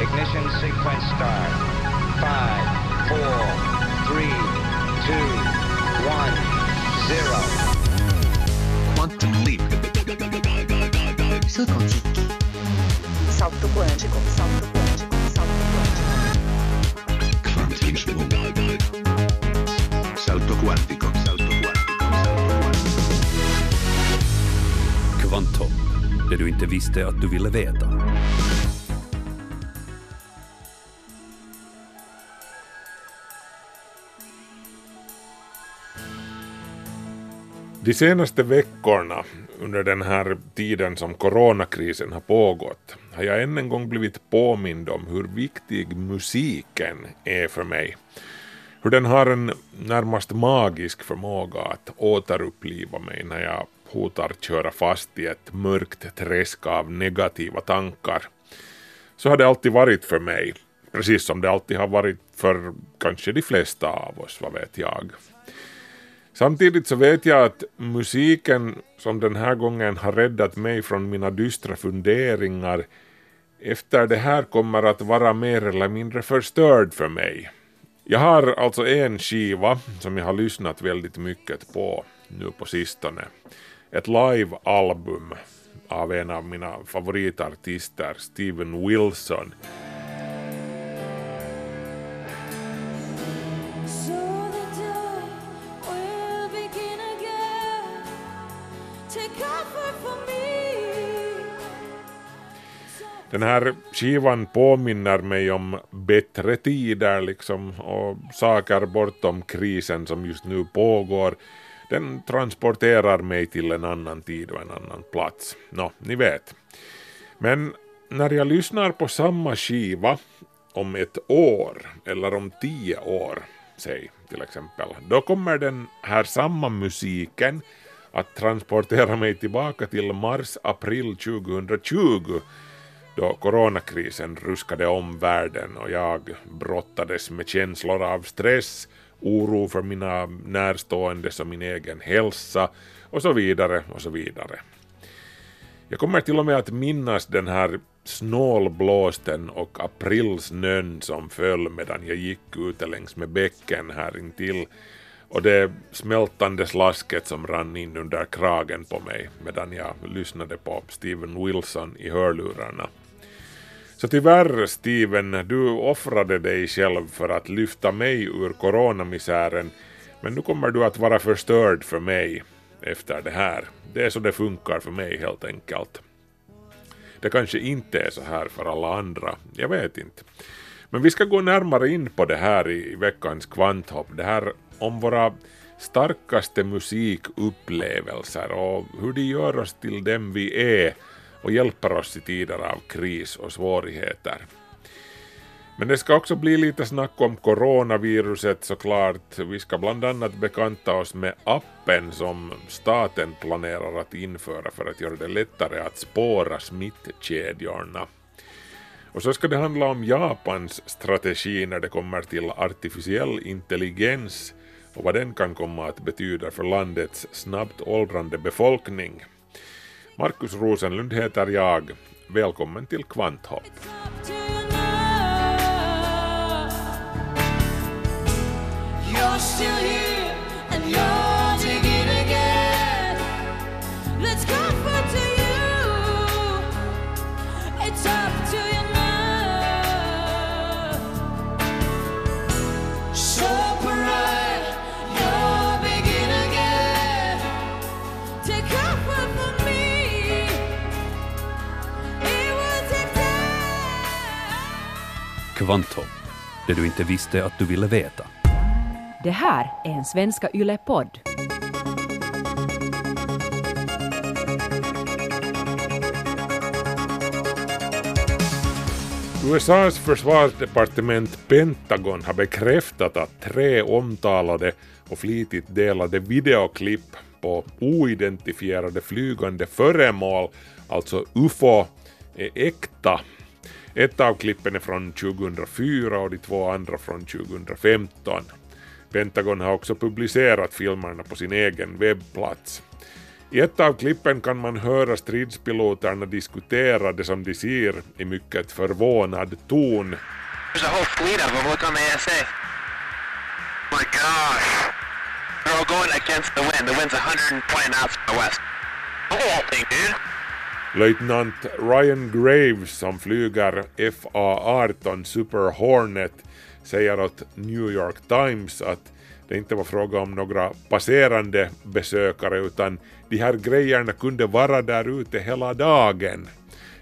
Ignition sequence start. Five, four, three, two, one, zero. Quantum leap. Salto quântico, salto quântico, salto quântico. Quantum Salto quantico. Salto quantico. Salto quantico. Kvantum, det du inte visste att du ville veta. De senaste veckorna under den här tiden som coronakrisen har pågått har jag än en gång blivit påmind om hur viktig musiken är för mig. Hur den har en närmast magisk förmåga att återuppliva mig när jag hotar köra fast i ett mörkt träsk av negativa tankar. Så har det alltid varit för mig, precis som det alltid har varit för kanske de flesta av oss, vad vet jag. Samtidigt så vet jag att musiken som den här gången har räddat mig från mina dystra funderingar efter det här kommer att vara mer eller mindre förstörd för mig. Jag har alltså en skiva som jag har lyssnat väldigt mycket på nu på sistone. Ett live-album av en av mina favoritartister, Steven Wilson. Den här skivan påminner mig om bättre tider liksom och saker bortom krisen som just nu pågår. Den transporterar mig till en annan tid och en annan plats. Nå, ni vet. Men när jag lyssnar på samma skiva om ett år eller om tio år, säg till exempel, då kommer den här samma musiken att transportera mig tillbaka till mars-april 2020 då coronakrisen ruskade om världen och jag brottades med känslor av stress, oro för mina närstående och min egen hälsa och så vidare och så vidare. Jag kommer till och med att minnas den här snålblåsten och aprilsnön som föll medan jag gick ute längs med bäcken här intill och det smältande slasket som rann in under kragen på mig medan jag lyssnade på Steven Wilson i hörlurarna. Så tyvärr, Steven, du offrade dig själv för att lyfta mig ur coronamisären, men nu kommer du att vara förstörd för mig efter det här. Det är så det funkar för mig helt enkelt. Det kanske inte är så här för alla andra, jag vet inte. Men vi ska gå närmare in på det här i veckans kvanthopp, det här om våra starkaste musikupplevelser och hur de gör oss till dem vi är och hjälper oss i tider av kris och svårigheter. Men det ska också bli lite snack om coronaviruset såklart. Vi ska bland annat bekanta oss med appen som staten planerar att införa för att göra det lättare att spåra smittkedjorna. Och så ska det handla om Japans strategi när det kommer till artificiell intelligens och vad den kan komma att betyda för landets snabbt åldrande befolkning. Markus Rosenlund heter jag. Välkommen till Kvanthopp. You're still here and you're Kvantum, det du inte visste att du ville veta. Det här är en Svenska Yle-podd. USAs försvarsdepartement Pentagon har bekräftat att tre omtalade och flitigt delade videoklipp på oidentifierade flygande föremål, alltså UFO, är äkta. Ett av klippen är från 2004 och de två andra från 2015. Pentagon har också publicerat filmerna på sin egen webbplats. I ett av klippen kan man höra stridspiloterna diskutera det som de ser i mycket förvånad ton. There's a whole fleet of them. Look on the ASA. My gosh. They're all going against the wind. The wind's 120 knots from the west. Look at that thing, dude. Löjtnant Ryan Graves som flyger FA-18 Super Hornet säger åt New York Times att det inte var fråga om några passerande besökare utan de här grejerna kunde vara där ute hela dagen.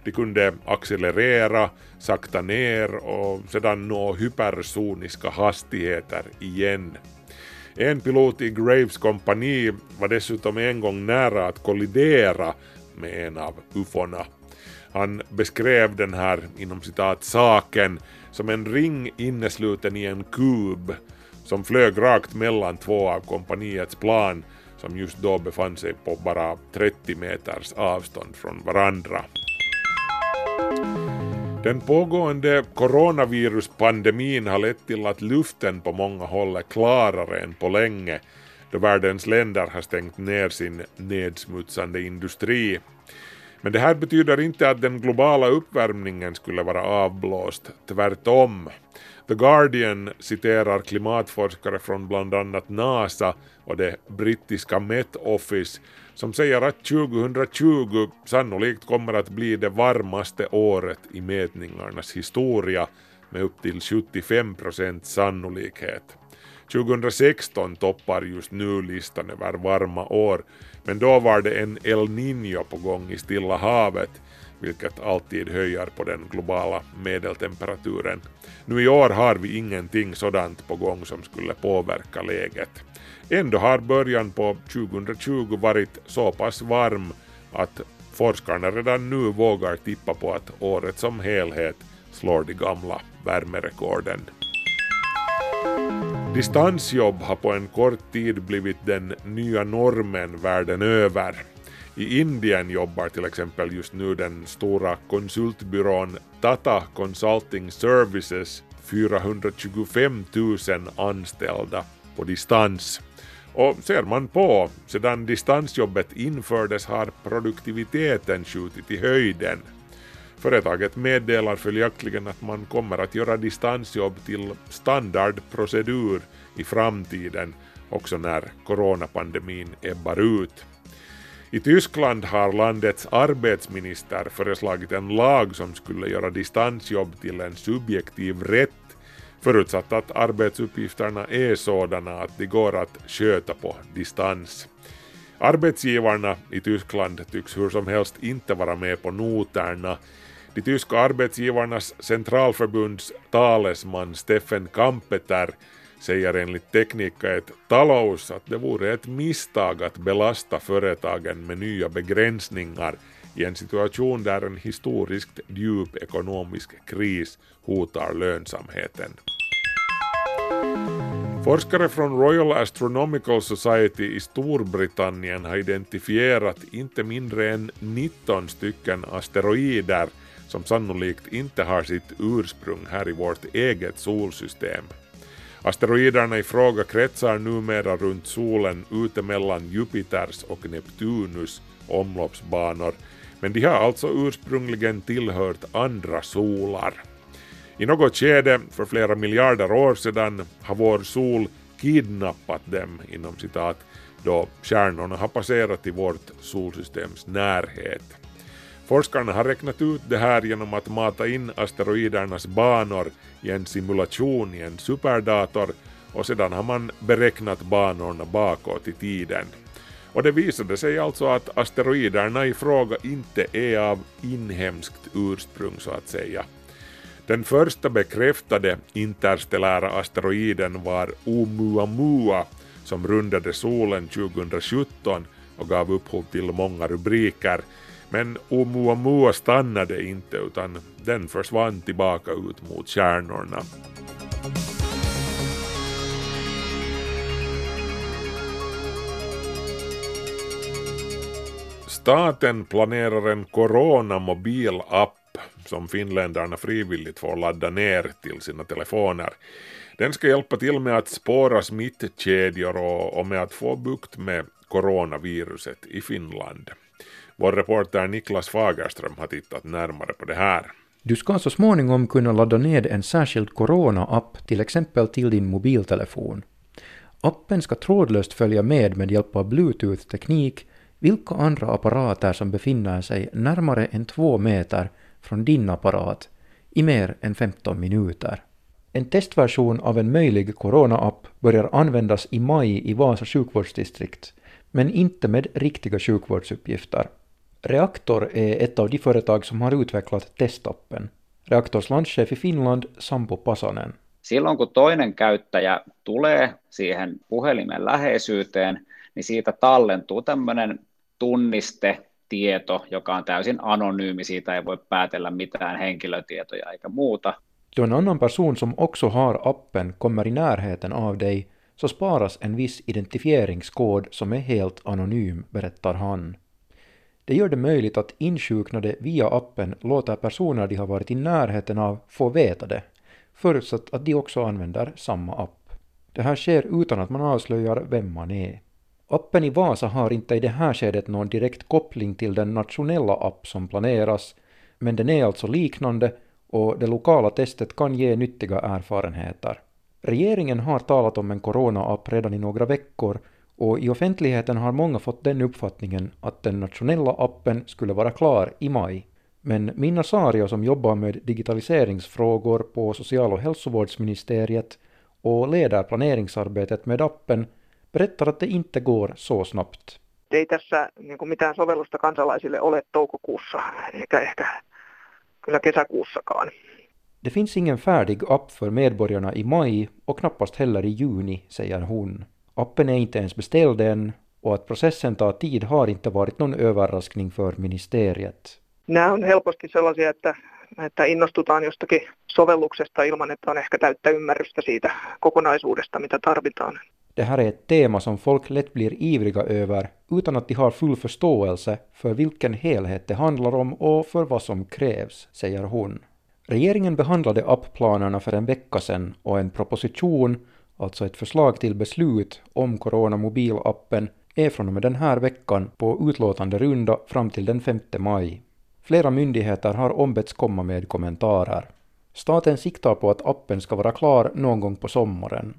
De kunde accelerera, sakta ner och sedan nå hypersoniska hastigheter igen. En pilot i Graves kompani var dessutom en gång nära att kollidera med en av ufona. Han beskrev den här inom citat saken som en ring innesluten i en kub som flög rakt mellan två av kompaniets plan som just då befann sig på bara 30 meters avstånd från varandra. Den pågående coronaviruspandemin har lett till att luften på många håll är klarare än på länge då världens länder har stängt ner sin nedsmutsande industri. Men det här betyder inte att den globala uppvärmningen skulle vara avblåst, tvärtom. The Guardian citerar klimatforskare från bland annat NASA och det brittiska Met Office som säger att 2020 sannolikt kommer att bli det varmaste året i mätningarnas historia med upp till 75 procents sannolikhet. 2016 toppar just nu listan över varma år, men då var det en El Niño på gång i Stilla havet, vilket alltid höjer på den globala medeltemperaturen. Nu i år har vi ingenting sådant på gång som skulle påverka läget. Ändå har början på 2020 varit så pass varm att forskarna redan nu vågar tippa på att året som helhet slår de gamla värmerekorden. Distansjobb har på en kort tid blivit den nya normen världen över. I Indien jobbar till exempel just nu den stora konsultbyrån Tata Consulting Services 425 000 anställda på distans. Och ser man på, sedan distansjobbet infördes har produktiviteten skjutit i höjden. Företaget meddelar följaktligen att man kommer att göra distansjobb till standardprocedur i framtiden, också när coronapandemin ebbar ut. I Tyskland har landets arbetsminister föreslagit en lag som skulle göra distansjobb till en subjektiv rätt förutsatt att arbetsuppgifterna är sådana att de går att sköta på distans. Arbetsgivarna i Tyskland tycks hur som helst inte vara med på noterna. De tyska arbetsgivarnas centralförbunds talesman Steffen Kampeter säger enligt Teknika ett talous att det vore ett misstag att belasta företagen med nya begränsningar i en situation där en historiskt djup ekonomisk kris hotar lönsamheten. Forskare från Royal Astronomical Society i Storbritannien har identifierat inte mindre än 19 stycken asteroider som sannolikt inte har sitt ursprung här i vårt eget solsystem. Asteroiderna i fråga kretsar numera runt solen ute mellan Jupiters och Neptunus omloppsbanor, men de har alltså ursprungligen tillhört andra solar. I något skede för flera miljarder år sedan har vår sol kidnappat dem inom citat då stjärnorna har passerat i vårt solsystems närhet. Forskarna har räknat ut det här genom att mata in asteroidernas banor i en simulation i en superdator och sedan har man beräknat banorna bakåt i tiden. Och det visade sig alltså att asteroiderna i fråga inte är av inhemskt ursprung så att säga. Den första bekräftade interstellära asteroiden var Oumuamua som rundade solen 2017 och gav upphov till många rubriker. Men Oumuamua stannade inte utan den försvann tillbaka ut mot stjärnorna. Staten planerar en coronamobilapp som finländarna frivilligt får ladda ner till sina telefoner. Den ska hjälpa till med att spåra smittkedjor och, och med att få bukt med coronaviruset i Finland. Vår reporter Niklas Fagerström har tittat närmare på det här. Du ska så småningom kunna ladda ned en särskild corona-app till exempel till din mobiltelefon. Appen ska trådlöst följa med med hjälp av bluetooth-teknik vilka andra apparater som befinner sig närmare än två meter från din apparat i mer än 15 minuter. En testversion av en möjlig corona-app börjar användas i maj i Vasa sjukvårdsdistrikt, men inte med riktiga sjukvårdsuppgifter. Reaktor är ett av de företag som har utvecklat testappen. Reaktors landchef i Finland, Sampo Pasanen. Silloin kun toinen käyttäjä tulee siihen puhelimen läheisyyteen, niin siitä tallentuu tämmöinen tunnistetieto, joka on täysin anonyymi, siitä ei voi päätellä mitään henkilötietoja eikä muuta. Då en annan person som också har appen kommer i närheten av dig så sparas en viss identifieringskod som är helt anonym, berättar han. Det gör det möjligt att insjuknade via appen låter personer de har varit i närheten av få veta det, förutsatt att de också använder samma app. Det här sker utan att man avslöjar vem man är. Appen i Vasa har inte i det här skedet någon direkt koppling till den nationella app som planeras, men den är alltså liknande och det lokala testet kan ge nyttiga erfarenheter. Regeringen har talat om en corona-app redan i några veckor och i offentligheten har många fått den uppfattningen att den nationella appen skulle vara klar i maj. Men Minna Sario som jobbar med digitaliseringsfrågor på social- och hälsovårdsministeriet och leder planeringsarbetet med appen berättar att det inte går så snabbt. ei tässä niin kuin mitään sovellusta kansalaisille ole toukokuussa, eikä ehkä kyllä kesäkuussakaan. Det finns ingen färdig app för medborgarna i maj och knappast heller i juni, säger hon. Appen är inte ens beställd än och att processen tar tid har inte varit någon överraskning för ministeriet. Nämä on helposti sellaisia, että, että innostutaan jostakin sovelluksesta ilman, että on ehkä täyttä ymmärrystä siitä kokonaisuudesta, mitä tarvitaan. Det här är ett tema som folk lätt blir ivriga över utan att de har full förståelse för vilken helhet det handlar om och för vad som krävs, säger hon. Regeringen behandlade appplanerna för en vecka sedan och en proposition, alltså ett förslag till beslut om Corona mobilappen, är från och med den här veckan på utlåtande runda fram till den 5 maj. Flera myndigheter har ombetts komma med kommentarer. Staten siktar på att appen ska vara klar någon gång på sommaren.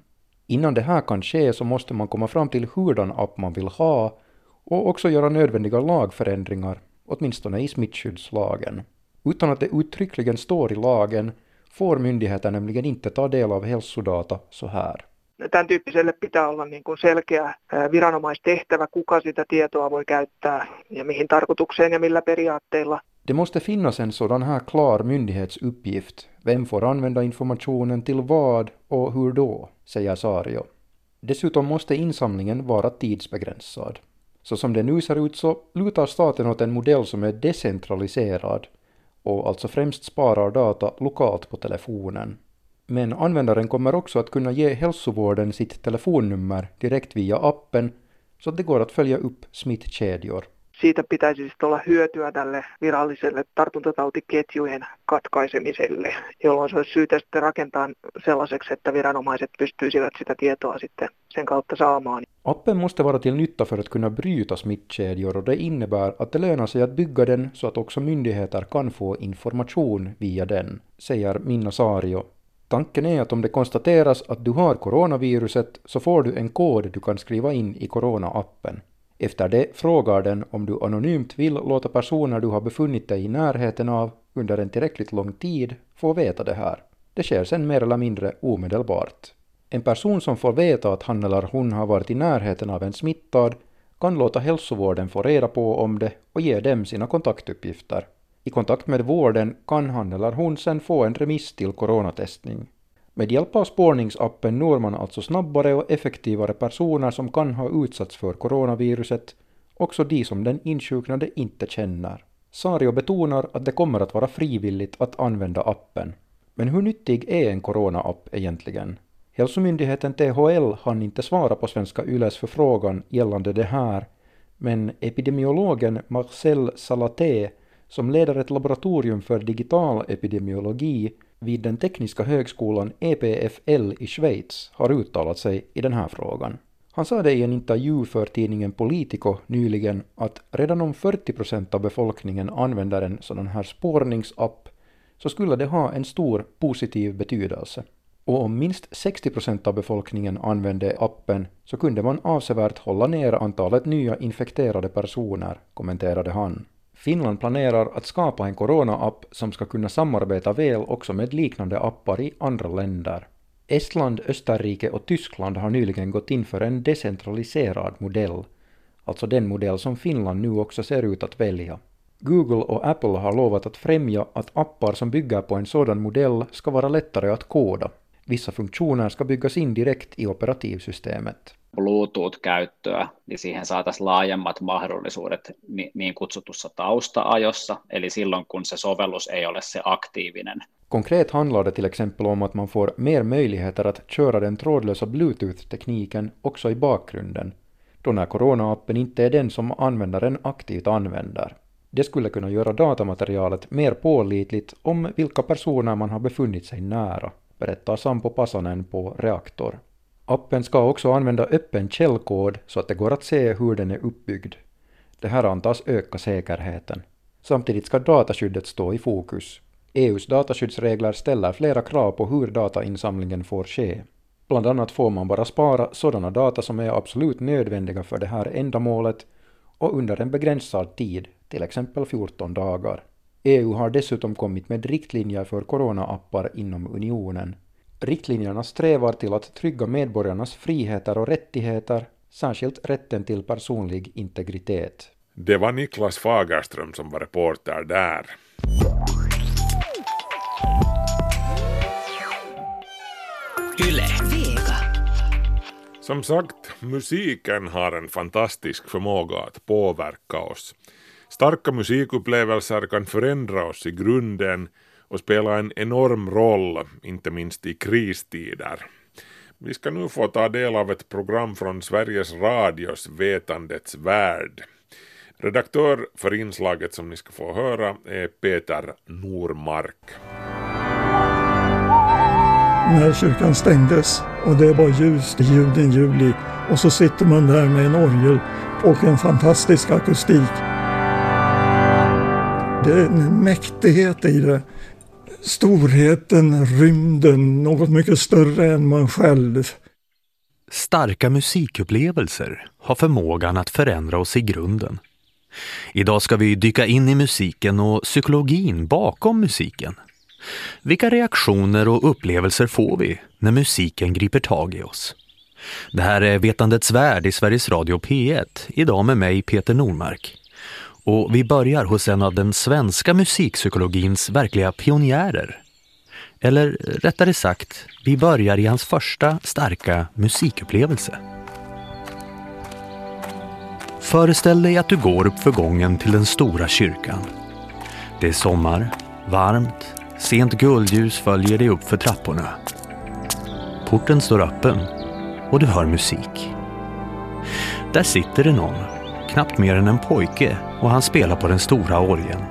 Innan det här kan ske så måste man komma fram till hurdan app man vill ha och också göra nödvändiga lagförändringar, åtminstone i smittskyddslagen. Utan att det uttryckligen står i lagen får myndigheter nämligen inte ta del av hälsodata så här. Tämän tyyppiselle pitää olla niin kuin selkeä viranomaistehtävä, kuka sitä tietoa voi käyttää ja mihin tarkoitukseen ja millä periaatteilla. Det måste finnas en sådan här klar myndighetsuppgift. Vem får använda informationen till vad och hur då, säger Sario. Dessutom måste insamlingen vara tidsbegränsad. Så som det nu ser ut så lutar staten åt en modell som är decentraliserad och alltså främst sparar data lokalt på telefonen. Men användaren kommer också att kunna ge hälsovården sitt telefonnummer direkt via appen så att det går att följa upp smittkedjor. Siitä pitäisi sitten olla hyötyä tälle viralliselle tartuntatautiketjujen katkaisemiselle, jolloin se olisi syytä sitten rakentaa sellaiseksi, että viranomaiset pystyisivät sitä tietoa sitten sen kautta saamaan. Appen måste vara till nytta för att kunna bryta smittkedjor och det innebär att det lönar sig att bygga den så att också myndigheter kan få information via den, säger Minna Sario. Tanken är att om det konstateras att du har coronaviruset så får du en kod du kan skriva in i corona-appen. Efter det frågar den om du anonymt vill låta personer du har befunnit dig i närheten av under en tillräckligt lång tid få veta det här. Det sker sen mer eller mindre omedelbart. En person som får veta att han eller hon har varit i närheten av en smittad kan låta hälsovården få reda på om det och ge dem sina kontaktuppgifter. I kontakt med vården kan han eller hon sen få en remiss till coronatestning. Med hjälp av spårningsappen når man alltså snabbare och effektivare personer som kan ha utsatts för coronaviruset, också de som den insjuknade inte känner. Sario betonar att det kommer att vara frivilligt att använda appen. Men hur nyttig är en corona-app egentligen? Hälsomyndigheten THL hann inte svara på Svenska Yles förfrågan gällande det här, men epidemiologen Marcel Salaté, som leder ett laboratorium för digital epidemiologi vid den tekniska högskolan EPFL i Schweiz, har uttalat sig i den här frågan. Han sa det i en intervju för tidningen Politico nyligen att redan om 40 procent av befolkningen använder en sådan här spårningsapp så skulle det ha en stor positiv betydelse. Och om minst 60 procent av befolkningen använde appen så kunde man avsevärt hålla ner antalet nya infekterade personer, kommenterade han. Finland planerar att skapa en corona-app som ska kunna samarbeta väl också med liknande appar i andra länder. Estland, Österrike och Tyskland har nyligen gått in för en decentraliserad modell, alltså den modell som Finland nu också ser ut att välja. Google och Apple har lovat att främja att appar som bygger på en sådan modell ska vara lättare att koda. Vissa funktioner ska byggas in direkt i operativsystemet. Bluetooth-käyttöä, niin siihen saataisiin laajemmat mahdollisuudet ni- niin kutsutussa tausta-ajossa, eli silloin kun se sovellus ei ole se aktiivinen. Konkret handlar det till exempel om att man får mer möjligheter att köra den trådlösa Bluetooth-tekniken också i bakgrunden, då när corona-appen inte är den som användaren aktivt använder. Det skulle kunna göra datamaterialet mer pålitligt om vilka personer man har befunnit sig nära, berättar Sampo Pasanen på Reaktor. Appen ska också använda öppen källkod så att det går att se hur den är uppbyggd. Det här antas öka säkerheten. Samtidigt ska dataskyddet stå i fokus. EUs dataskyddsregler ställer flera krav på hur datainsamlingen får ske. Bland annat får man bara spara sådana data som är absolut nödvändiga för det här ändamålet och under en begränsad tid, till exempel 14 dagar. EU har dessutom kommit med riktlinjer för corona-appar inom unionen. Riktlinjerna strävar till att trygga medborgarnas friheter och rättigheter, särskilt rätten till personlig integritet. Det var Niklas Fagerström som var reporter där. Yle. Som sagt, musiken har en fantastisk förmåga att påverka oss. Starka musikupplevelser kan förändra oss i grunden och spela en enorm roll, inte minst i kristider. Vi ska nu få ta del av ett program från Sveriges Radios Vetandets värld. Redaktör för inslaget som ni ska få höra är Peter Normark. när kyrkan stängdes och det var ljust i juni, juli och så sitter man där med en orgel och en fantastisk akustik. Det är en mäktighet i det. Storheten, rymden, något mycket större än man själv. Starka musikupplevelser har förmågan att förändra oss i grunden. Idag ska vi dyka in i musiken och psykologin bakom musiken. Vilka reaktioner och upplevelser får vi när musiken griper tag i oss? Det här är Vetandets värld i Sveriges Radio P1, idag med mig Peter Normark. Och vi börjar hos en av den svenska musikpsykologins verkliga pionjärer. Eller rättare sagt, vi börjar i hans första starka musikupplevelse. Föreställ dig att du går upp för gången till den stora kyrkan. Det är sommar, varmt, sent guldljus följer dig upp för trapporna. Porten står öppen och du hör musik. Där sitter det någon, knappt mer än en pojke, och han spelar på den stora orgeln.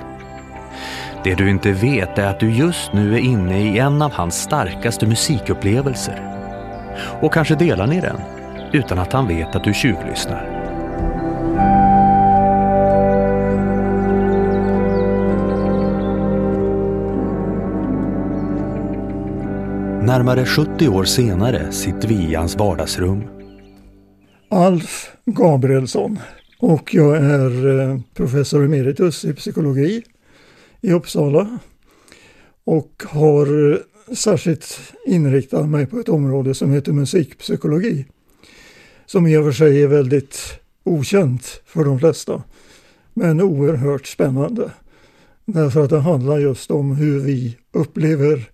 Det du inte vet är att du just nu är inne i en av hans starkaste musikupplevelser. Och kanske delar ni den, utan att han vet att du tjuvlyssnar. Närmare 70 år senare sitter vi i hans vardagsrum. Alf Gabrielsson och jag är eh, professor emeritus i psykologi i Uppsala och har eh, särskilt inriktat mig på ett område som heter musikpsykologi som i och för sig är väldigt okänt för de flesta men oerhört spännande därför att det handlar just om hur vi upplever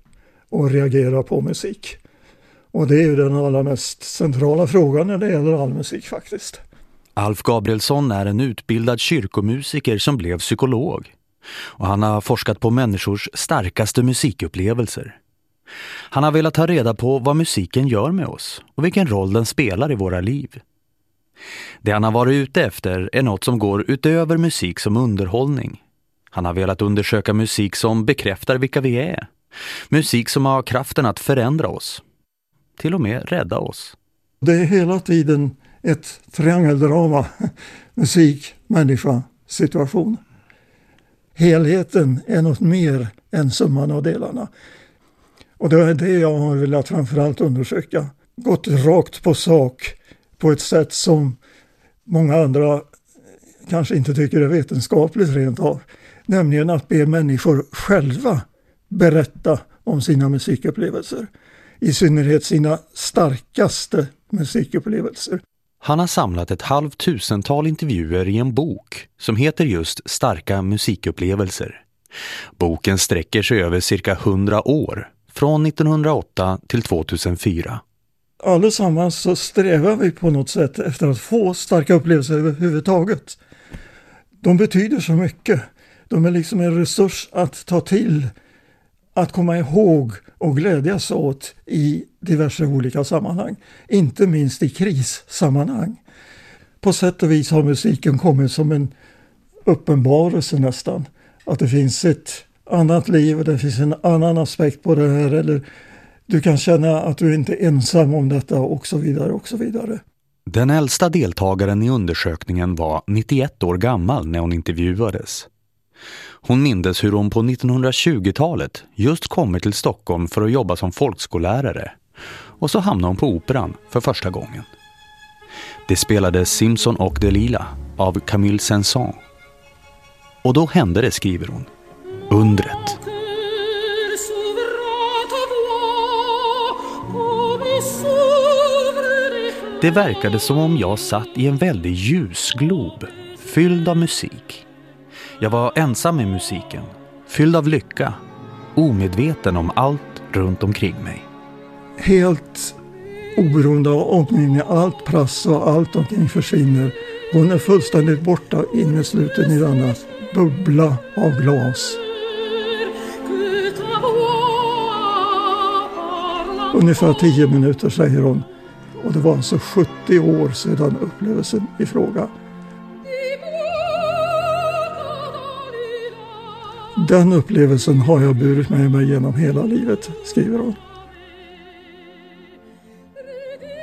och reagerar på musik. Och det är ju den allra mest centrala frågan när det gäller all musik faktiskt. Alf Gabrielsson är en utbildad kyrkomusiker som blev psykolog. Och han har forskat på människors starkaste musikupplevelser. Han har velat ta reda på vad musiken gör med oss och vilken roll den spelar i våra liv. Det han har varit ute efter är något som går utöver musik som underhållning. Han har velat undersöka musik som bekräftar vilka vi är. Musik som har kraften att förändra oss. Till och med rädda oss. Det är hela tiden ett triangeldrama, musik, människa, situation. Helheten är något mer än summan av delarna. Och det är det jag har velat framförallt undersöka. Gått rakt på sak på ett sätt som många andra kanske inte tycker är vetenskapligt rent av. Nämligen att be människor själva berätta om sina musikupplevelser. I synnerhet sina starkaste musikupplevelser. Han har samlat ett halvtusental intervjuer i en bok som heter just Starka musikupplevelser. Boken sträcker sig över cirka 100 år, från 1908 till 2004. Allesammans så strävar vi på något sätt efter att få starka upplevelser överhuvudtaget. De betyder så mycket. De är liksom en resurs att ta till, att komma ihåg och glädjas åt i diverse olika sammanhang. Inte minst i krissammanhang. På sätt och vis har musiken kommit som en uppenbarelse nästan. Att det finns ett annat liv och det finns en annan aspekt på det här. Eller du kan känna att du inte är ensam om detta och så vidare och så vidare. Den äldsta deltagaren i undersökningen var 91 år gammal när hon intervjuades. Hon mindes hur hon på 1920-talet just kommit till Stockholm för att jobba som folkskollärare. Och så hamnade hon på operan för första gången. Det spelades Simpson och Delila av Camille Saint-Saëns. Och då hände det, skriver hon. Undret. Det verkade som om jag satt i en väldig ljusglob, fylld av musik. Jag var ensam i musiken, fylld av lycka, omedveten om allt runt omkring mig. Helt oberoende av omgivningen, allt prass och allt omkring försvinner. Hon är fullständigt borta innesluten i denna bubbla av glas. Ungefär tio minuter säger hon. Och det var alltså 70 år sedan upplevelsen i fråga. Den upplevelsen har jag burit med mig genom hela livet, skriver hon.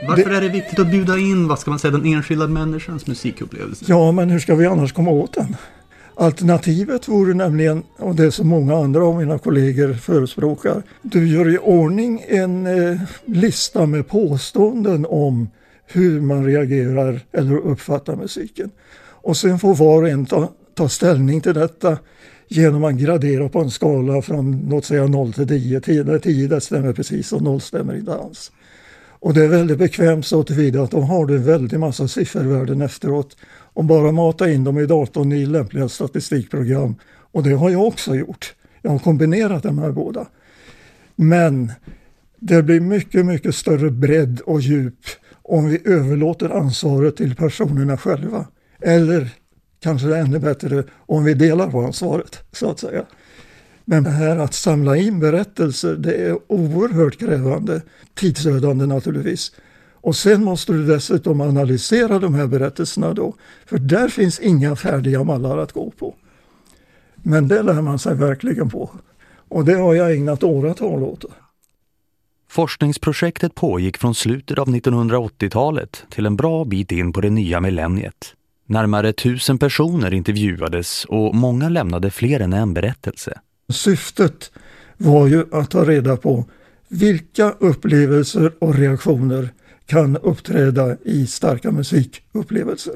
Varför är det viktigt att bjuda in, vad ska man säga, den enskilda människans musikupplevelse? Ja, men hur ska vi annars komma åt den? Alternativet vore nämligen, och det som många andra av mina kollegor förespråkar, du gör i ordning en eh, lista med påståenden om hur man reagerar eller uppfattar musiken. Och sen får var och en ta, ta ställning till detta genom att gradera på en skala från låt säga 0 till 10. 10 där 10 det stämmer precis och 0 stämmer inte alls. Och det är väldigt bekvämt så tillvida att då har du en väldig massa siffervärden efteråt och bara mata in dem i datorn i lämpliga statistikprogram. Och det har jag också gjort. Jag har kombinerat de här båda. Men det blir mycket, mycket större bredd och djup om vi överlåter ansvaret till personerna själva. Eller kanske det är ännu bättre om vi delar på ansvaret, så att säga. Men det här att samla in berättelser, det är oerhört krävande, tidsödande naturligtvis. Och sen måste du dessutom analysera de här berättelserna då, för där finns inga färdiga mallar att gå på. Men det lär man sig verkligen på. Och det har jag ägnat åratal åt. Forskningsprojektet pågick från slutet av 1980-talet till en bra bit in på det nya millenniet. Närmare tusen personer intervjuades och många lämnade fler än en berättelse. Syftet var ju att ta reda på vilka upplevelser och reaktioner kan uppträda i starka musikupplevelser.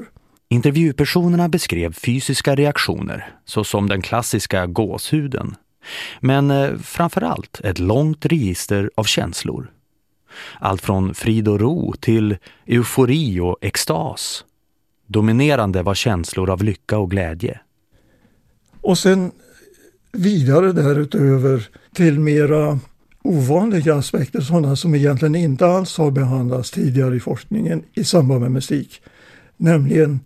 Intervjupersonerna beskrev fysiska reaktioner, såsom den klassiska gåshuden. Men eh, framförallt ett långt register av känslor. Allt från frid och ro till eufori och extas. Dominerande var känslor av lycka och glädje. Och sen vidare därutöver till mera ovanliga aspekter, sådana som egentligen inte alls har behandlats tidigare i forskningen i samband med musik. Nämligen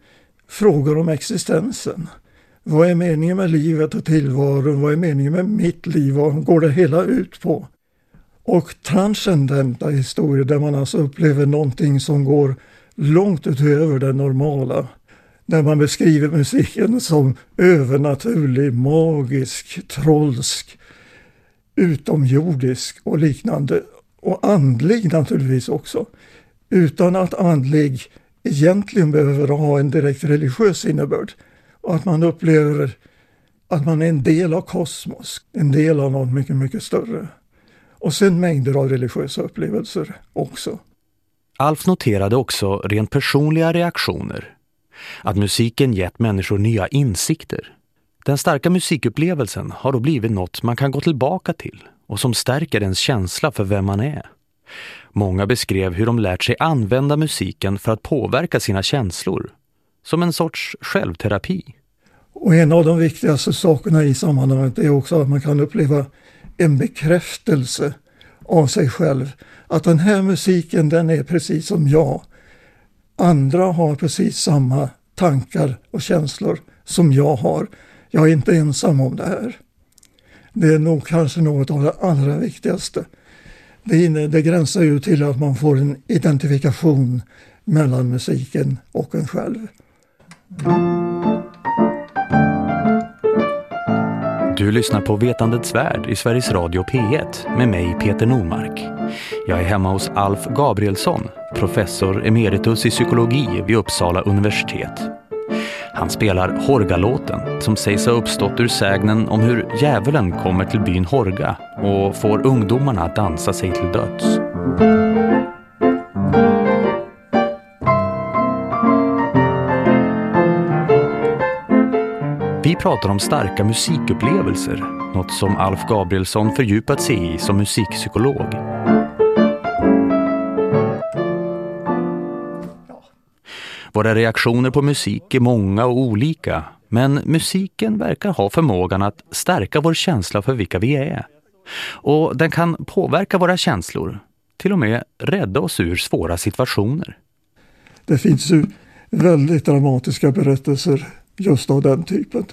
frågor om existensen. Vad är meningen med livet och tillvaron? Vad är meningen med mitt liv? Vad går det hela ut på? Och transcendenta historier där man alltså upplever någonting som går långt utöver det normala. när man beskriver musiken som övernaturlig, magisk, trollsk, utomjordisk och liknande. Och andlig naturligtvis också. Utan att andlig egentligen behöver ha en direkt religiös innebörd. Och att man upplever att man är en del av kosmos, en del av något mycket, mycket större. Och sen mängder av religiösa upplevelser också. Alf noterade också rent personliga reaktioner. Att musiken gett människor nya insikter. Den starka musikupplevelsen har då blivit något man kan gå tillbaka till och som stärker ens känsla för vem man är. Många beskrev hur de lärt sig använda musiken för att påverka sina känslor. Som en sorts självterapi. Och en av de viktigaste sakerna i sammanhanget är också att man kan uppleva en bekräftelse av sig själv. Att den här musiken den är precis som jag. Andra har precis samma tankar och känslor som jag har. Jag är inte ensam om det här. Det är nog kanske något av det allra viktigaste. Det, inne, det gränsar ju till att man får en identifikation mellan musiken och en själv. Du lyssnar på Vetandets värld i Sveriges Radio P1 med mig Peter Normark. Jag är hemma hos Alf Gabrielsson, professor emeritus i psykologi vid Uppsala universitet. Han spelar Horgalåten som sägs ha uppstått ur sägnen om hur djävulen kommer till byn Horga och får ungdomarna att dansa sig till döds. Vi pratar om starka musikupplevelser, något som Alf Gabrielsson fördjupat sig i som musikpsykolog. Våra reaktioner på musik är många och olika, men musiken verkar ha förmågan att stärka vår känsla för vilka vi är. Och den kan påverka våra känslor, till och med rädda oss ur svåra situationer. Det finns ju väldigt dramatiska berättelser just av den typen.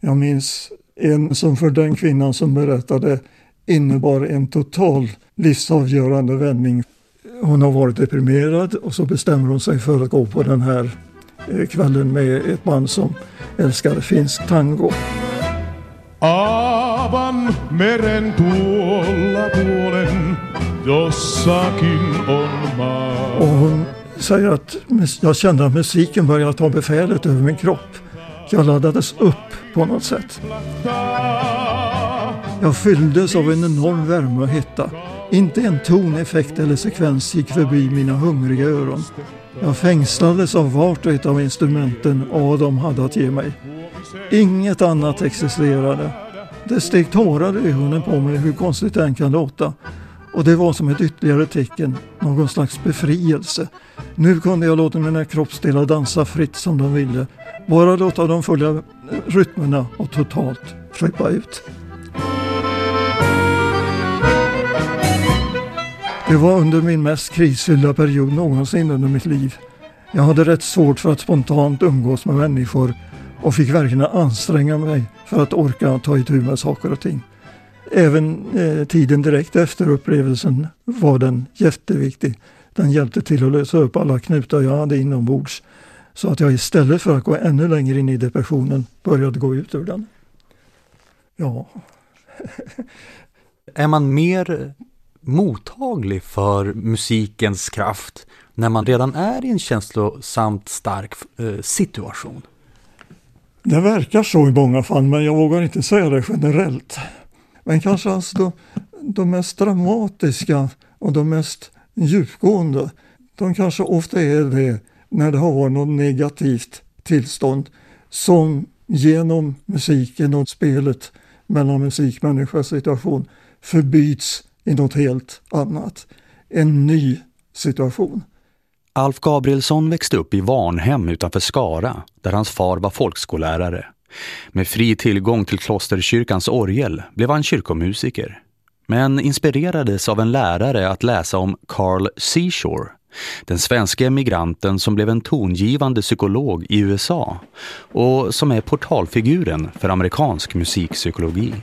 Jag minns en som för den kvinnan som berättade innebar en total livsavgörande vändning. Hon har varit deprimerad och så bestämmer hon sig för att gå på den här eh, kvällen med ett band som älskar finsk tango. Aavan meren tuolla puolen jossakin on maa. Och hon säger att jag kände att musiken började ta befälet över min kropp. Jag laddades upp på något sätt. Jag fylldes av en enorm värme och hetta. Inte en ton, effekt eller sekvens gick förbi mina hungriga öron. Jag fängslades av vart och ett av instrumenten och vad de hade att ge mig. Inget annat existerade. Det steg tårar i ögonen på mig hur konstigt det än kan låta. Och det var som ett ytterligare tecken, någon slags befrielse. Nu kunde jag låta mina kroppsdelar dansa fritt som de ville. Bara låta dem följa rytmerna och totalt flippa ut. Det var under min mest krisfyllda period någonsin under mitt liv. Jag hade rätt svårt för att spontant umgås med människor och fick verkligen anstränga mig för att orka ta itu med saker och ting. Även eh, tiden direkt efter upplevelsen var den jätteviktig. Den hjälpte till att lösa upp alla knutar jag hade inombords så att jag istället för att gå ännu längre in i depressionen började gå ut ur den. Ja, Är man mer mottaglig för musikens kraft när man redan är i en känslosamt stark eh, situation? det verkar så i många fall men jag vågar inte säga det generellt. Men kanske alltså de, de mest dramatiska och de mest djupgående, de kanske ofta är det när det har varit något negativt tillstånd som genom musiken och spelet mellan musikmänniska och situation förbyts i något helt annat. En ny situation. Alf Gabrielsson växte upp i Varnhem utanför Skara, där hans far var folkskollärare. Med fri tillgång till klosterkyrkans orgel blev han kyrkomusiker. Men inspirerades av en lärare att läsa om Carl Seashore, den svenska emigranten som blev en tongivande psykolog i USA och som är portalfiguren för amerikansk musikpsykologi.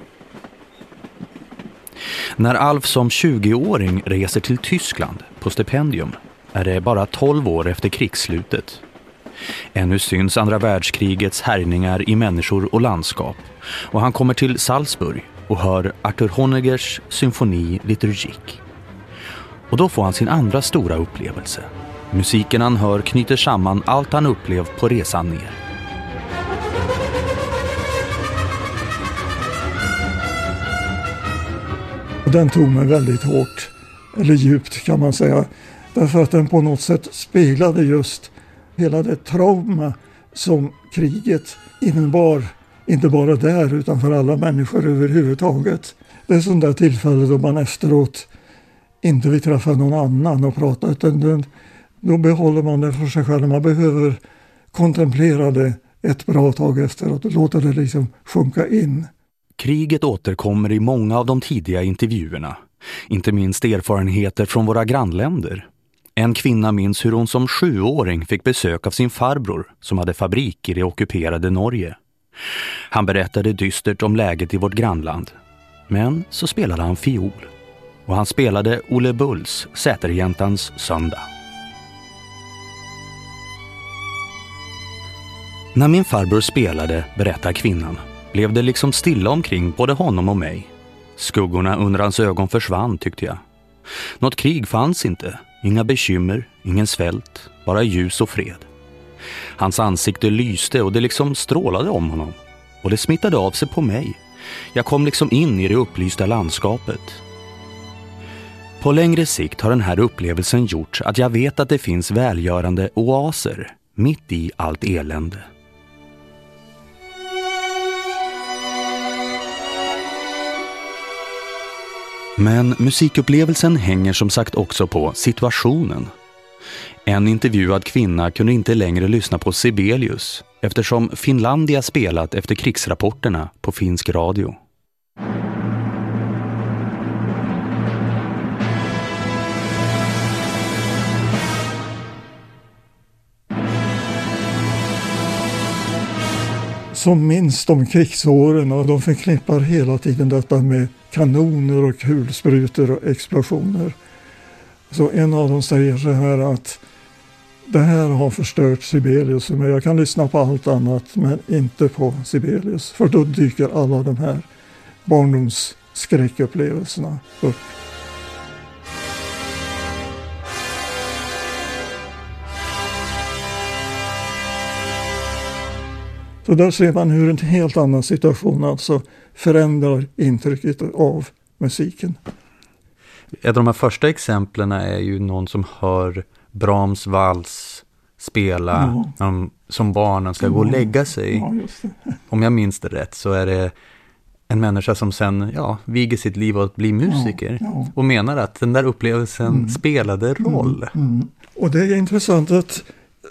När Alf som 20-åring reser till Tyskland på stipendium är det bara 12 år efter krigsslutet. Ännu syns andra världskrigets härjningar i människor och landskap och han kommer till Salzburg och hör Arthur Honeggers symfoni Liturgique. Och då får han sin andra stora upplevelse, Musiken han hör knyter samman allt han upplevt på resan ner. Den tog mig väldigt hårt, eller djupt kan man säga. Därför att den på något sätt speglade just hela det trauma som kriget innebar. Inte bara där utan för alla människor överhuvudtaget. Det är sånt där tillfälle då man efteråt inte vill träffa någon annan och prata utan då, då behåller man det för sig själv. Man behöver kontemplera det ett bra tag efteråt och låta det liksom sjunka in. Kriget återkommer i många av de tidiga intervjuerna. Inte minst erfarenheter från våra grannländer. En kvinna minns hur hon som sjuåring fick besök av sin farbror som hade fabrik i det ockuperade Norge. Han berättade dystert om läget i vårt grannland. Men så spelade han fiol. Och han spelade Olle Bulls Säterjäntans söndag. När min farbror spelade, berättar kvinnan, blev det liksom stilla omkring både honom och mig. Skuggorna under hans ögon försvann tyckte jag. Något krig fanns inte, inga bekymmer, ingen svält, bara ljus och fred. Hans ansikte lyste och det liksom strålade om honom. Och det smittade av sig på mig. Jag kom liksom in i det upplysta landskapet. På längre sikt har den här upplevelsen gjort att jag vet att det finns välgörande oaser mitt i allt elände. Men musikupplevelsen hänger som sagt också på situationen. En intervjuad kvinna kunde inte längre lyssna på Sibelius eftersom Finlandia spelat efter krigsrapporterna på finsk radio. som minns de krigsåren och de förknippar hela tiden detta med kanoner och kulsprutor och explosioner. Så en av dem säger så här att det här har förstört Sibelius för mig. Jag kan lyssna på allt annat men inte på Sibelius. För då dyker alla de här barndomsskräckupplevelserna upp. Så där ser man hur en helt annan situation alltså förändrar intrycket av musiken. Ett av de här första exemplen är ju någon som hör Brahms vals spela Ja. som barnen ska gå och Ja. lägga sig. Ja. Om jag minns det rätt så är det en människa som sen ja, viger sitt liv åt att bli musiker Ja, ja. och menar att den där upplevelsen Mm. spelade roll. Mm. Och det är intressant att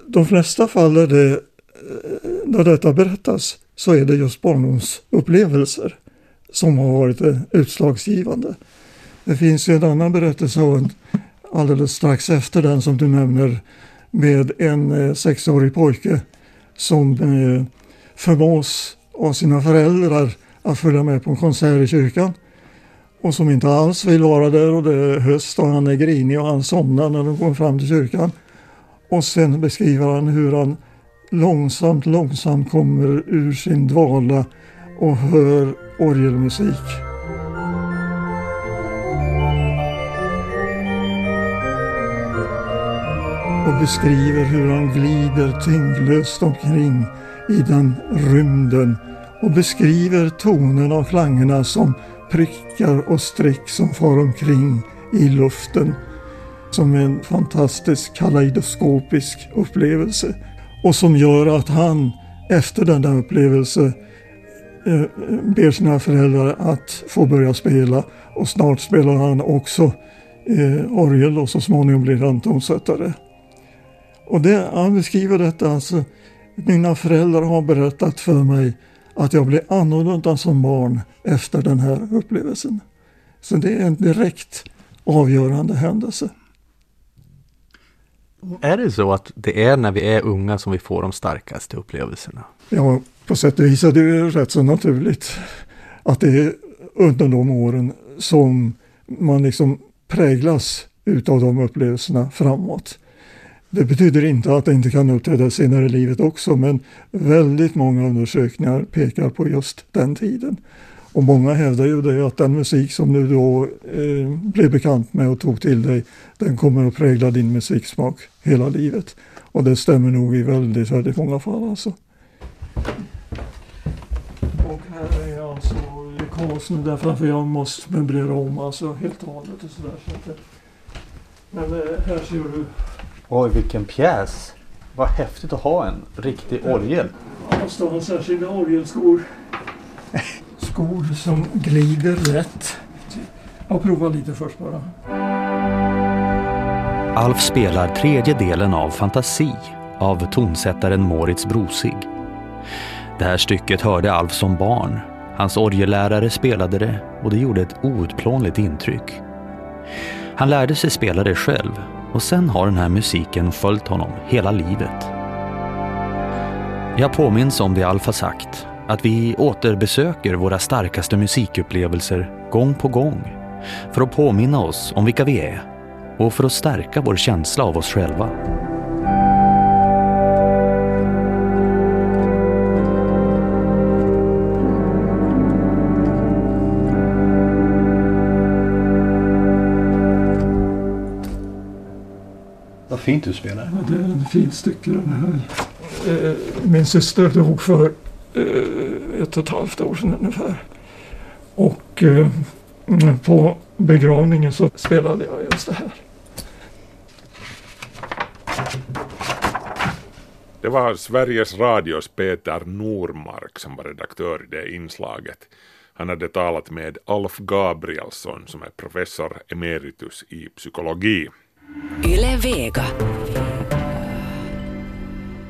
de flesta fall är det, eh, när detta berättas så är det just barndomsupplevelser som har varit eh, utslagsgivande. Det finns ju en annan berättelse alldeles strax efter den som du nämner med en eh, sexårig pojke som eh, förmås av sina föräldrar att följa med på en konsert i kyrkan och som inte alls vill vara där och det är höst och han är grinig och han somnar när de går fram till kyrkan. Och sen beskriver han hur han långsamt, långsamt kommer ur sin dvala och hör orgelmusik. Och beskriver hur han glider tyngdlöst omkring i den rymden. Och beskriver tonerna och klangerna som prickar och streck som far omkring i luften. Som en fantastisk kaleidoskopisk upplevelse och som gör att han efter denna upplevelse eh, eh, ber sina föräldrar att få börja spela och snart spelar han också eh, orgel och så småningom blir han tonsättare. Och det, han beskriver detta alltså, mina föräldrar har berättat för mig att jag blev annorlunda som barn efter den här upplevelsen. Så det är en direkt avgörande händelse. Är det så att det är när vi är unga som vi får de starkaste upplevelserna? Ja, på sätt och vis är det ju rätt så naturligt att det är under de åren som man liksom präglas utav de upplevelserna framåt. Det betyder inte att det inte kan uppträda senare i livet också, men väldigt många undersökningar pekar på just den tiden. Och många hävdar ju det att den musik som du då eh, blev bekant med och tog till dig, den kommer att prägla din musiksmak hela livet. Och det stämmer nog i väldigt, väldigt många fall alltså. Och här är alltså Karlsson där framför jag måste möblera om alltså helt och hållet och sådär. Så att men eh, här ser du Oj, vilken pjäs! Vad häftigt att ha en riktig orgel. Måste ha särskilda orgelskor. Skor som glider rätt. Jag provar lite först bara. Alf spelar tredje delen av Fantasi av tonsättaren Moritz Brosig. Det här stycket hörde Alf som barn. Hans orgellärare spelade det och det gjorde ett outplånligt intryck. Han lärde sig spela det själv och sen har den här musiken följt honom hela livet. Jag påminns om det Alf har sagt, att vi återbesöker våra starkaste musikupplevelser gång på gång för att påminna oss om vilka vi är och för att stärka vår känsla av oss själva. Vad fint du spelar. Ja, det är en fin stycke den här. Eh, min syster dog för ett och ett halvt år sedan ungefär. Och eh, på begravningen så spelade jag just det här. Det var Sveriges Radios Peter Normark som var redaktör i det inslaget. Han hade talat med Alf Gabrielsson som är professor emeritus i psykologi. Yle Vega.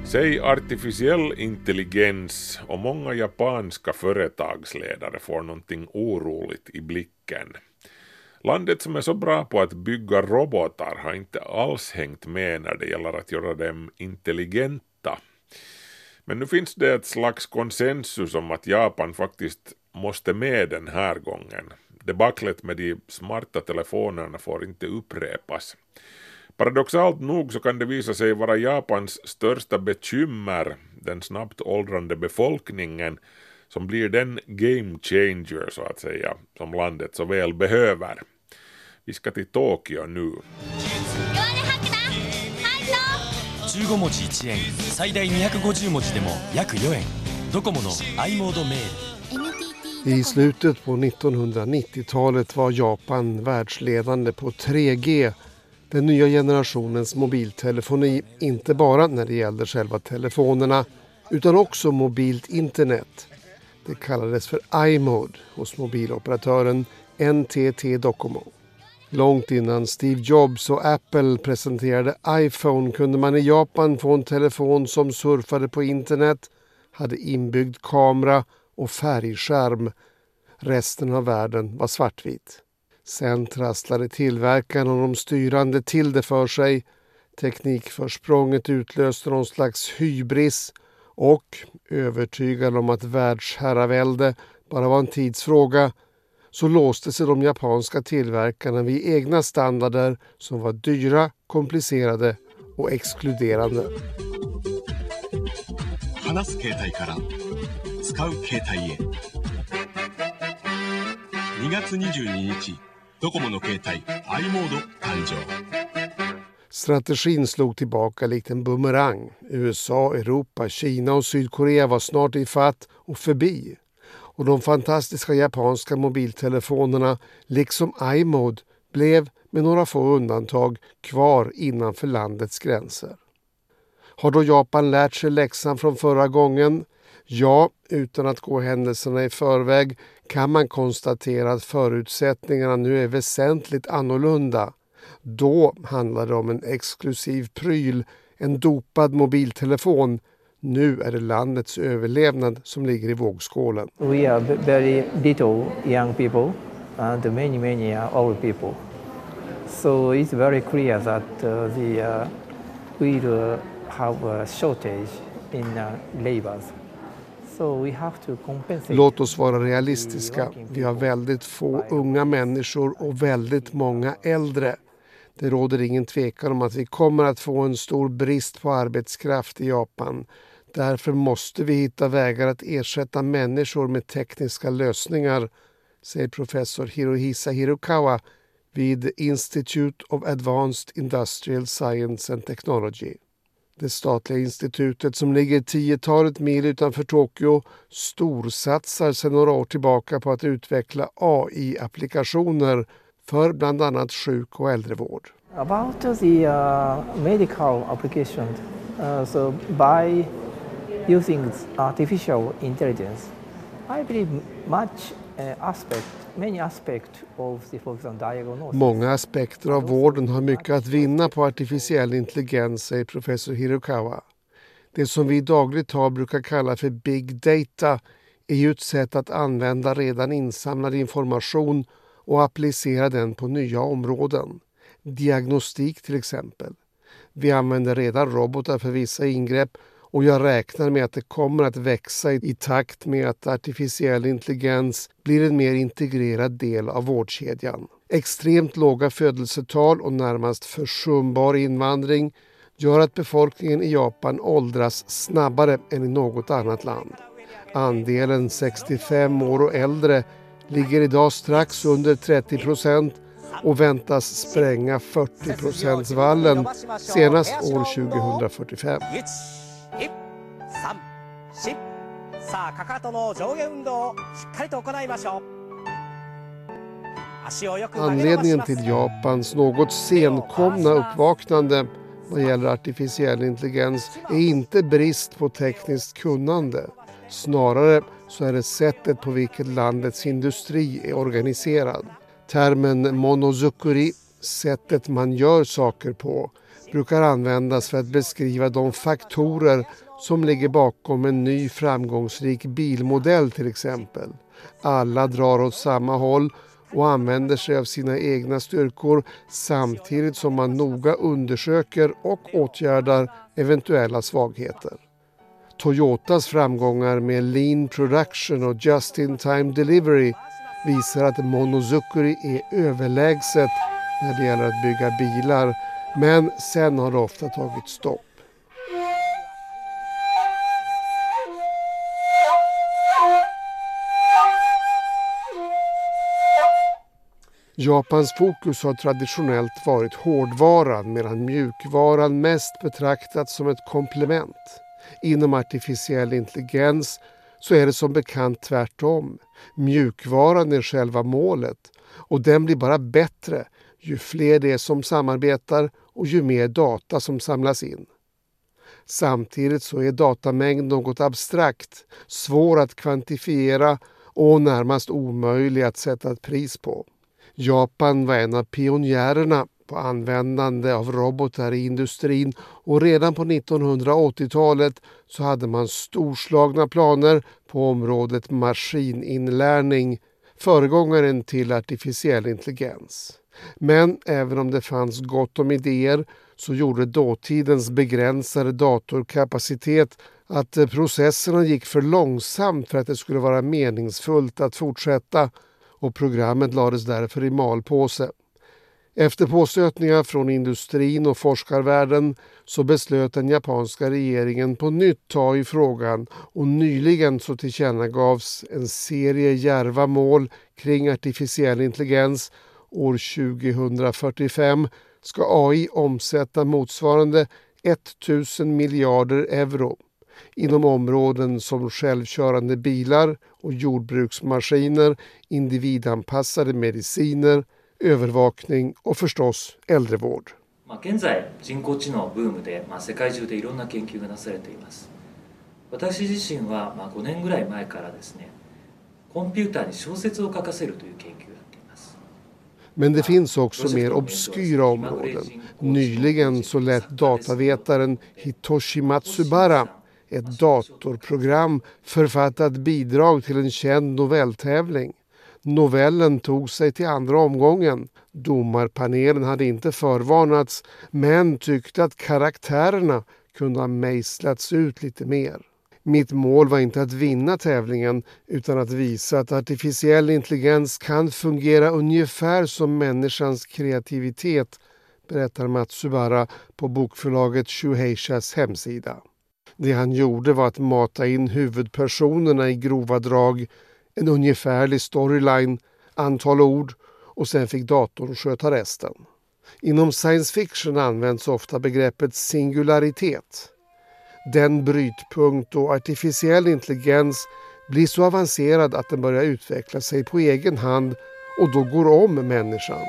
Säg artificiell intelligens och många japanska företagsledare får någonting oroligt i blicken. Landet som är så bra på att bygga robotar har inte alls hängt med när det gäller att göra dem intelligenta. Men nu finns det ett slags konsensus om att Japan faktiskt måste med den här gången. Debaclet med de smarta telefonerna får inte upprepas. Paradoxalt nog så kan det visa sig vara Japans största bekymmer, den snabbt åldrande befolkningen, som blir den game changer så att säga, som landet så väl behöver. Vi ska till Tokyo nu. 15文字1円最大250文字でも約4円ドコモの i モードメール I slutet på 1990-talet var Japan världsledande på 3G, den nya generationens mobiltelefoni, inte bara när det gällde själva telefonerna utan också mobilt internet. Det kallades för iMode hos mobiloperatören NTT Docomo. Långt innan Steve Jobs och Apple presenterade iPhone kunde man i Japan få en telefon som surfade på internet, hade inbyggd kamera och färgskärm. Resten av världen var svartvit. Sen trasslade tillverkaren och de styrande till det för sig. Teknikförsprånget utlöste någon slags hybris och, övertygad om att världsherravälde bara var en tidsfråga, så låste sig de japanska tillverkarna vid egna standarder som var dyra, komplicerade och exkluderande. 話す携帯から使う携帯へ2月22日 ドコモの携帯 i モード誕生 Strategin slog tillbaka likt en bumerang. USA, Europa, Kina och Sydkorea var snart i fatt och förbi. Och de fantastiska japanska mobiltelefonerna, liksom iMode, blev med några få undantag kvar innanför landets gränser. Har då Japan lärt sig läxan från förra gången? Ja, utan att gå händelserna i förväg kan man konstatera att förutsättningarna nu är väsentligt annorlunda. Då handlade det om en exklusiv pryl, en dopad mobiltelefon. Nu är det landets överlevnad som ligger i vågskålen. We are väldigt very little young people and many, many are old people. So it's very clear that uh, the uh, will uh, have a shortage in uh, labors. Låt oss vara realistiska. Vi har väldigt få unga människor och väldigt många äldre. Det råder ingen tvekan om att vi kommer att få en stor brist på arbetskraft i Japan. Därför måste vi hitta vägar att ersätta människor med tekniska lösningar, säger professor Hirohisa Hirokawa vid Institute of Advanced Industrial Science and Technology. Det statliga institutet som ligger tiotalet mil utanför Tokyo storsatsar sedan några år tillbaka på att utveckla AI-applikationer för bland annat sjuk och äldrevård. About the uh, medical application, uh, so by using artificial intelligence, I believe much diagnosis. Många aspekter av vården har mycket att vinna på artificiell intelligens, säger professor Hirokawa. Det som vi i dagligt tal brukar kalla för big data är ju ett sätt att använda redan insamlad information och applicera den på nya områden. Diagnostik till exempel. Vi använder redan robotar för vissa ingrepp och jag räknar med att det kommer att växa i takt med att artificiell intelligens blir en mer integrerad del av vårdkedjan. Extremt låga födelsetal och närmast försumbar invandring gör att befolkningen i Japan åldras snabbare än i något annat land. Andelen 65 år och äldre ligger idag strax under 30 procent och väntas spränga 40 procentsvallen senast år 2045. 3、4さあかかとの上下運動をしっかりと行いましょう足をよく曲げ伸ばし Anledningen ます till Japans något senkomna uppvaknande vad gäller artificiell intelligens är inte brist på tekniskt kunnande. Snarare så är det sättet på vilket landets industri är organiserad. Termen monozukuri, sättet man gör saker på, brukar användas för att beskriva de faktorer som ligger bakom en ny framgångsrik bilmodell till exempel. Alla drar åt samma håll och använder sig av sina egna styrkor samtidigt som man noga undersöker och åtgärdar eventuella svagheter. Toyotas framgångar med lean production och just-in-time delivery visar att monozukuri är överlägset när det gäller att bygga bilar men sen har det ofta tagit stopp. Japans fokus har traditionellt varit hårdvaran medan mjukvaran mest betraktats som ett komplement. Inom artificiell intelligens så är det som bekant tvärtom. Mjukvaran är själva målet och den blir bara bättre ju fler det är som samarbetar och ju mer data som samlas in. Samtidigt så är datamängd något abstrakt, svår att kvantifiera och närmast omöjlig att sätta ett pris på. Japan var en av pionjärerna på användande av robotar i industrin och redan på 1980-talet så hade man storslagna planer på området maskininlärning, föregångaren till artificiell intelligens. Men även om det fanns gott om idéer så gjorde dåtidens begränsade datorkapacitet att eh, processerna gick för långsamt för att det skulle vara meningsfullt att fortsätta och programmet lades därför i malpåse. Efter påstötningar från industrin och forskarvärlden så beslöt den japanska regeringen på nytt ta i frågan och nyligen så tillkännagavs en serie järva mål kring artificiell intelligens. År 2045 ska AI omsätta motsvarande 1000 miljarder euro inom områden som självkörande bilar och jordbruksmaskiner, individanpassade mediciner, övervakning och förstås äldrevård. まあ、現在人工知能ブームで、まあ、世界中でいろんな研究がなされています私自身は、まあ、5年ぐらい前からですねコンピューターに小説を書かせるという研究をやっています men det finns också mer obskyra områden. Nyligen så lät datavetaren Hitoshi Matsubara ett datorprogram författa ett bidrag till en känd novelltävling. Novellen tog sig till andra omgången. Domarpanelen hade inte förvarnats men tyckte att karaktärerna kunde ha mejslats ut lite mer. Mitt mål var inte att vinna tävlingen utan att visa att artificiell intelligens kan fungera ungefär som människans kreativitet, berättar Matsubara på bokförlaget Shuheishas hemsida. Det han gjorde var att mata in huvudpersonerna i grova drag, en ungefärlig storyline, antal ord och sen fick datorn sköta resten. Inom science fiction används ofta begreppet singularitet. Den brytpunkt då artificiell intelligens blir så avancerad att den börjar utveckla sig på egen hand och då går om människan.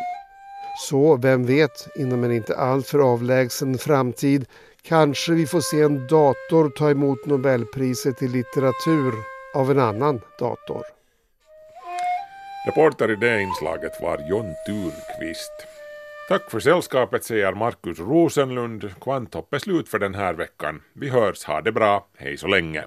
Så vem vet, inom en inte alltför avlägsen framtid kanske vi får se en dator ta emot Nobelpriset i litteratur av en annan dator. Reporter i det inslaget var John Thunqvist. Tack för sällskapet säger Markus Rosenlund. Kvanthopp är slut för den här veckan. Vi hörs, ha det bra, hej så länge.